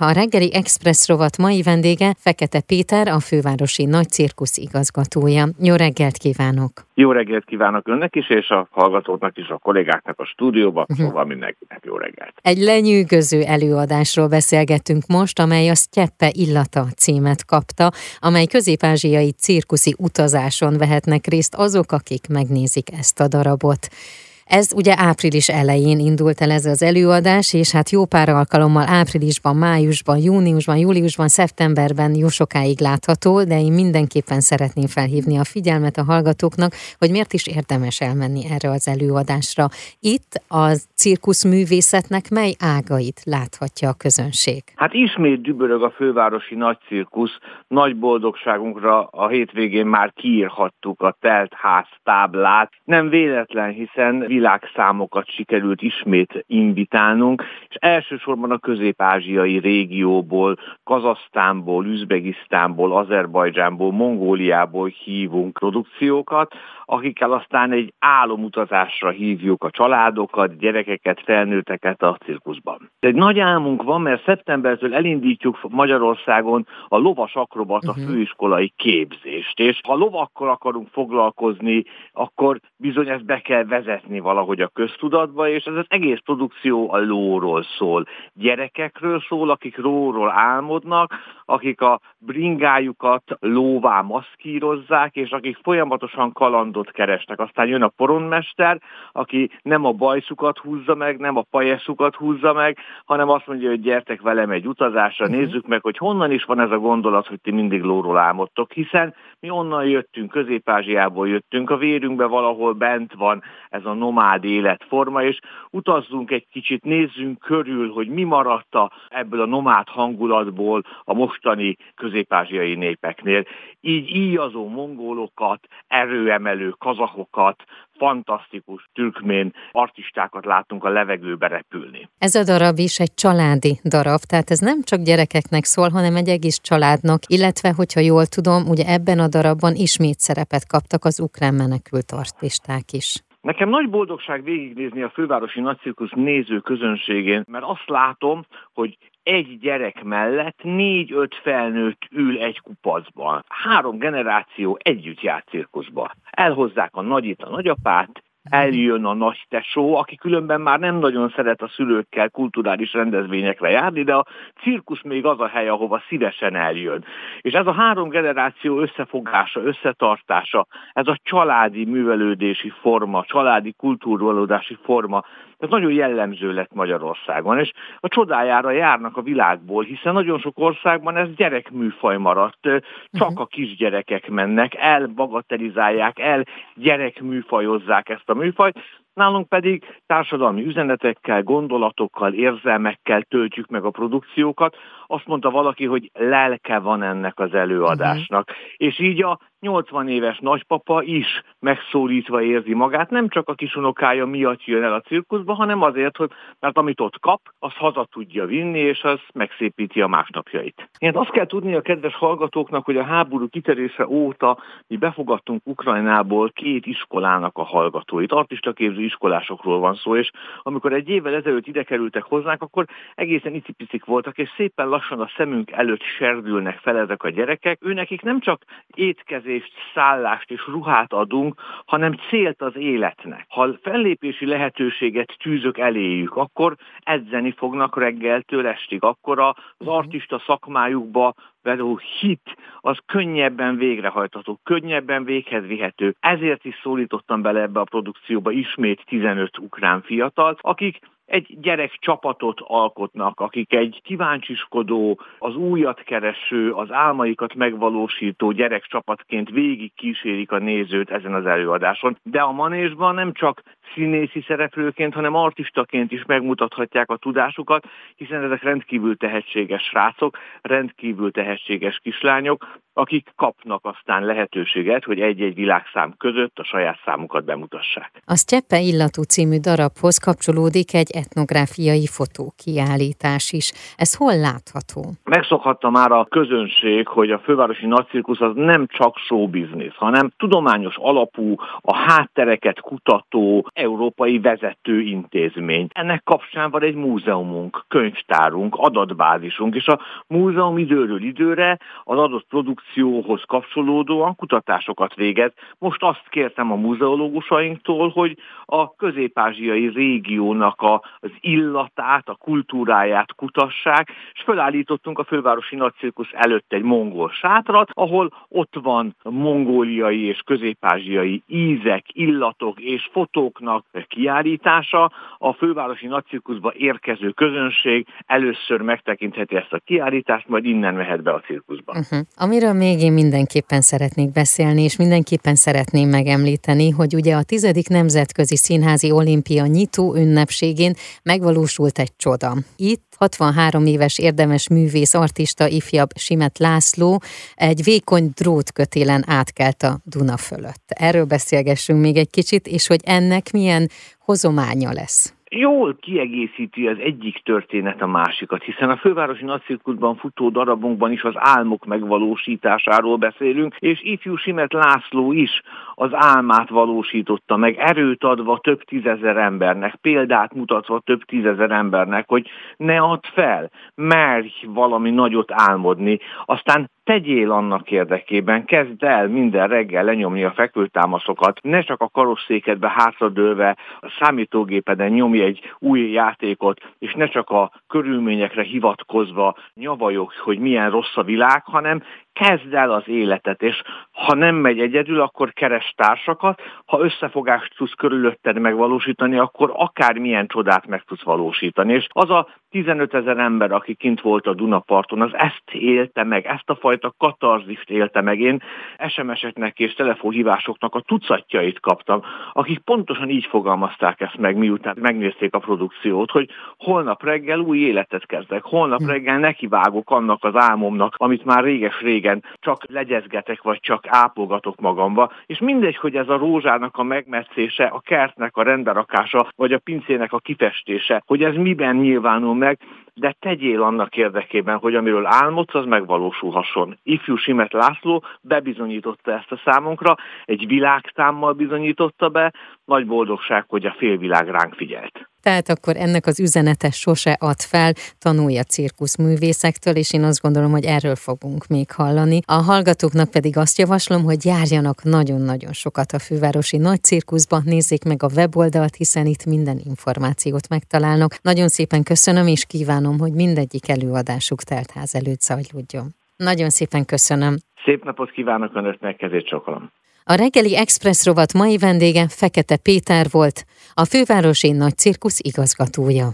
A reggeli Express rovat mai vendége Fekete Péter, a fővárosi nagy cirkusz igazgatója. Jó reggelt kívánok! Jó reggelt kívánok önnek is, és a hallgatóknak is, a kollégáknak a stúdióban, uh-huh. szóval mindenkinek jó reggelt. Egy lenyűgöző előadásról beszélgettünk most, amely a Sztyeppe illata címet kapta, amely közép-ázsiai cirkuszi utazáson vehetnek részt azok, akik megnézik ezt a darabot. Ez ugye április elején indult el ez az előadás, és hát jó pár alkalommal áprilisban, májusban, júniusban, júliusban, szeptemberben jó sokáig látható, de én mindenképpen szeretném felhívni a figyelmet a hallgatóknak, hogy miért is érdemes elmenni erre az előadásra. Itt a cirkuszművészetnek mely ágait láthatja a közönség? Hát ismét dübörög a fővárosi nagy cirkusz, nagy boldogságunkra a hétvégén már kiírhattuk a telt ház táblát. Nem véletlen, hiszen világszámokat sikerült ismét invitálnunk, és elsősorban a közép-ázsiai régióból, Kazasztánból, Üzbegisztánból, Azerbajdzsánból, Mongóliából hívunk produkciókat, akikkel aztán egy álomutazásra hívjuk a családokat, gyerekeket, felnőtteket a cirkuszban. Egy nagy álmunk van, mert szeptembertől elindítjuk Magyarországon a lovas akrobata uh-huh. főiskolai képzést, és ha lovakkal akarunk foglalkozni, akkor bizony ezt be kell vezetni valahogy a köztudatba, és ez az egész produkció a lóról szól. Gyerekekről szól, akik lóról álmodnak, akik a bringájukat lóvá maszkírozzák, és akik folyamatosan kalandot keresnek. Aztán jön a poronmester, aki nem a bajszukat húzza meg, nem a pajeszukat húzza meg, hanem azt mondja, hogy gyertek velem egy utazásra, uh-huh. nézzük meg, hogy honnan is van ez a gondolat, hogy ti mindig lóról álmodtok, hiszen mi onnan jöttünk, Közép-Ázsiából jöttünk, a vérünkben valahol bent van ez a nomád életforma, és utazzunk egy kicsit, nézzünk körül, hogy mi maradt a, ebből a nomád hangulatból a mostani közép-ázsiai népeknél. Így íjazó mongolokat, erőemelő kazahokat, fantasztikus türkmén artistákat látunk a levegőbe repülni. Ez a darab is egy családi darab, tehát ez nem csak gyerekeknek szól, hanem egy egész családnak, illetve, hogyha jól tudom, ugye ebben a darabban ismét szerepet kaptak az ukrán menekült artisták is. Nekem nagy boldogság végignézni a fővárosi nagycirkusz néző közönségén, mert azt látom, hogy egy gyerek mellett négy-öt felnőtt ül egy kupacban. Három generáció együtt jár cirkuszba. Elhozzák a nagyit, a nagyapát, eljön a nagy tesó, aki különben már nem nagyon szeret a szülőkkel kulturális rendezvényekre járni, de a cirkusz még az a hely, ahova szívesen eljön. És ez a három generáció összefogása, összetartása, ez a családi művelődési forma, családi kultúrvalódási forma, ez nagyon jellemző lett Magyarországon, és a csodájára járnak a világból, hiszen nagyon sok országban ez gyerekműfaj maradt, csak mhm. a kisgyerekek mennek, elbagatelizálják, el gyerekműfajozzák ezt a műfajt, Nálunk pedig társadalmi üzenetekkel, gondolatokkal, érzelmekkel töltjük meg a produkciókat. Azt mondta valaki, hogy lelke van ennek az előadásnak. Uh-huh. És így a 80 éves nagypapa is megszólítva érzi magát, nem csak a kisunokája miatt jön el a cirkuszba, hanem azért, hogy mert amit ott kap, az haza tudja vinni, és az megszépíti a másnapjait. Én azt kell tudni a kedves hallgatóknak, hogy a háború kiterése óta mi befogadtunk Ukrajnából két iskolának a hallgatóit. Artista képző iskolásokról van szó, és amikor egy évvel ezelőtt ide kerültek hozzánk, akkor egészen icipicik voltak, és szépen lassan a szemünk előtt serdülnek fel ezek a gyerekek. Őnekik nem csak étkezést, szállást és ruhát adunk, hanem célt az életnek. Ha fellépési lehetőséget tűzök eléjük, akkor edzeni fognak reggeltől estig, akkor az mhm. artista szakmájukba való hit az könnyebben végrehajtható, könnyebben véghez vihető. Ezért is szólítottam bele ebbe a produkcióba ismét 15 ukrán fiatalt, akik egy gyerek csapatot alkotnak, akik egy kíváncsiskodó, az újat kereső, az álmaikat megvalósító gyerekcsapatként végig kísérik a nézőt ezen az előadáson. De a manésban nem csak színészi szereplőként, hanem artistaként is megmutathatják a tudásukat, hiszen ezek rendkívül tehetséges srácok, rendkívül tehetséges kislányok, akik kapnak aztán lehetőséget, hogy egy-egy világszám között a saját számukat bemutassák. A Sztyeppe illatú című darabhoz kapcsolódik egy etnográfiai fotókiállítás is. Ez hol látható? Megszokhatta már a közönség, hogy a fővárosi nagycirkusz az nem csak show business, hanem tudományos alapú, a háttereket kutató, európai vezető intézmény. Ennek kapcsán van egy múzeumunk, könyvtárunk, adatbázisunk, és a múzeum időről időre az adott produkcióhoz kapcsolódóan kutatásokat végez. Most azt kértem a múzeológusainktól, hogy a közép-ázsiai régiónak az illatát, a kultúráját kutassák, és felállítottunk a fővárosi nagycirkusz előtt egy mongol sátrat, ahol ott van mongóliai és közép-ázsiai ízek, illatok és fotóknak kiállítása. A fővárosi nagycirkuszba érkező közönség először megtekintheti ezt a kiállítást, majd innen mehet be a cirkuszba. Uh-huh. Amiről még én mindenképpen szeretnék beszélni, és mindenképpen szeretném megemlíteni, hogy ugye a tizedik nemzetközi színházi olimpia nyitó ünnepségén megvalósult egy csoda. Itt 63 éves érdemes művész, artista, ifjabb Simet László egy vékony drótkötélen átkelt a Duna fölött. Erről beszélgessünk még egy kicsit, és hogy ennek milyen hozománya lesz? Jól kiegészíti az egyik történet a másikat, hiszen a fővárosi nagycirkuszban futó darabunkban is az álmok megvalósításáról beszélünk, és ifjú Simet László is az álmát valósította meg, erőt adva több tízezer embernek, példát mutatva több tízezer embernek, hogy ne add fel, merj valami nagyot álmodni, aztán tegyél annak érdekében, kezd el minden reggel lenyomni a fekvőtámaszokat, ne csak a karosszékedbe hátradőlve a számítógépeden nyomj egy új játékot, és ne csak a körülményekre hivatkozva nyavajok, hogy milyen rossz a világ, hanem kezd el az életet, és ha nem megy egyedül, akkor keres társakat, ha összefogást tudsz körülötted megvalósítani, akkor akármilyen csodát meg tudsz valósítani. És az a 15 ezer ember, aki kint volt a Dunaparton, az ezt élte meg, ezt a fajta katarzist élte meg. Én SMS-eknek és telefonhívásoknak a tucatjait kaptam, akik pontosan így fogalmazták ezt meg, miután megnézték a produkciót, hogy holnap reggel új életet kezdek, holnap hm. reggel nekivágok annak az álmomnak, amit már réges-régen régen csak legyezgetek, vagy csak ápolgatok magamba, és mindegy, hogy ez a rózsának a megmetszése, a kertnek a rendberakása, vagy a pincének a kifestése, hogy ez miben nyilvánul meg, de tegyél annak érdekében, hogy amiről álmodsz, az megvalósulhasson. Ifjú Simet László bebizonyította ezt a számunkra, egy világtámmal bizonyította be, nagy boldogság, hogy a félvilág ránk figyelt. Tehát akkor ennek az üzenete sose ad fel, tanulja cirkuszművészektől, és én azt gondolom, hogy erről fogunk még hallani. A hallgatóknak pedig azt javaslom, hogy járjanak nagyon-nagyon sokat a fővárosi nagy cirkuszba, nézzék meg a weboldalt, hiszen itt minden információt megtalálnak. Nagyon szépen köszönöm, és kívánom, hogy mindegyik előadásuk teltház előtt zajlódjon. Nagyon szépen köszönöm. Szép napot kívánok Önöknek, kezét csokolom. A reggeli Express rovat mai vendége Fekete Péter volt, a fővárosi nagy cirkusz igazgatója.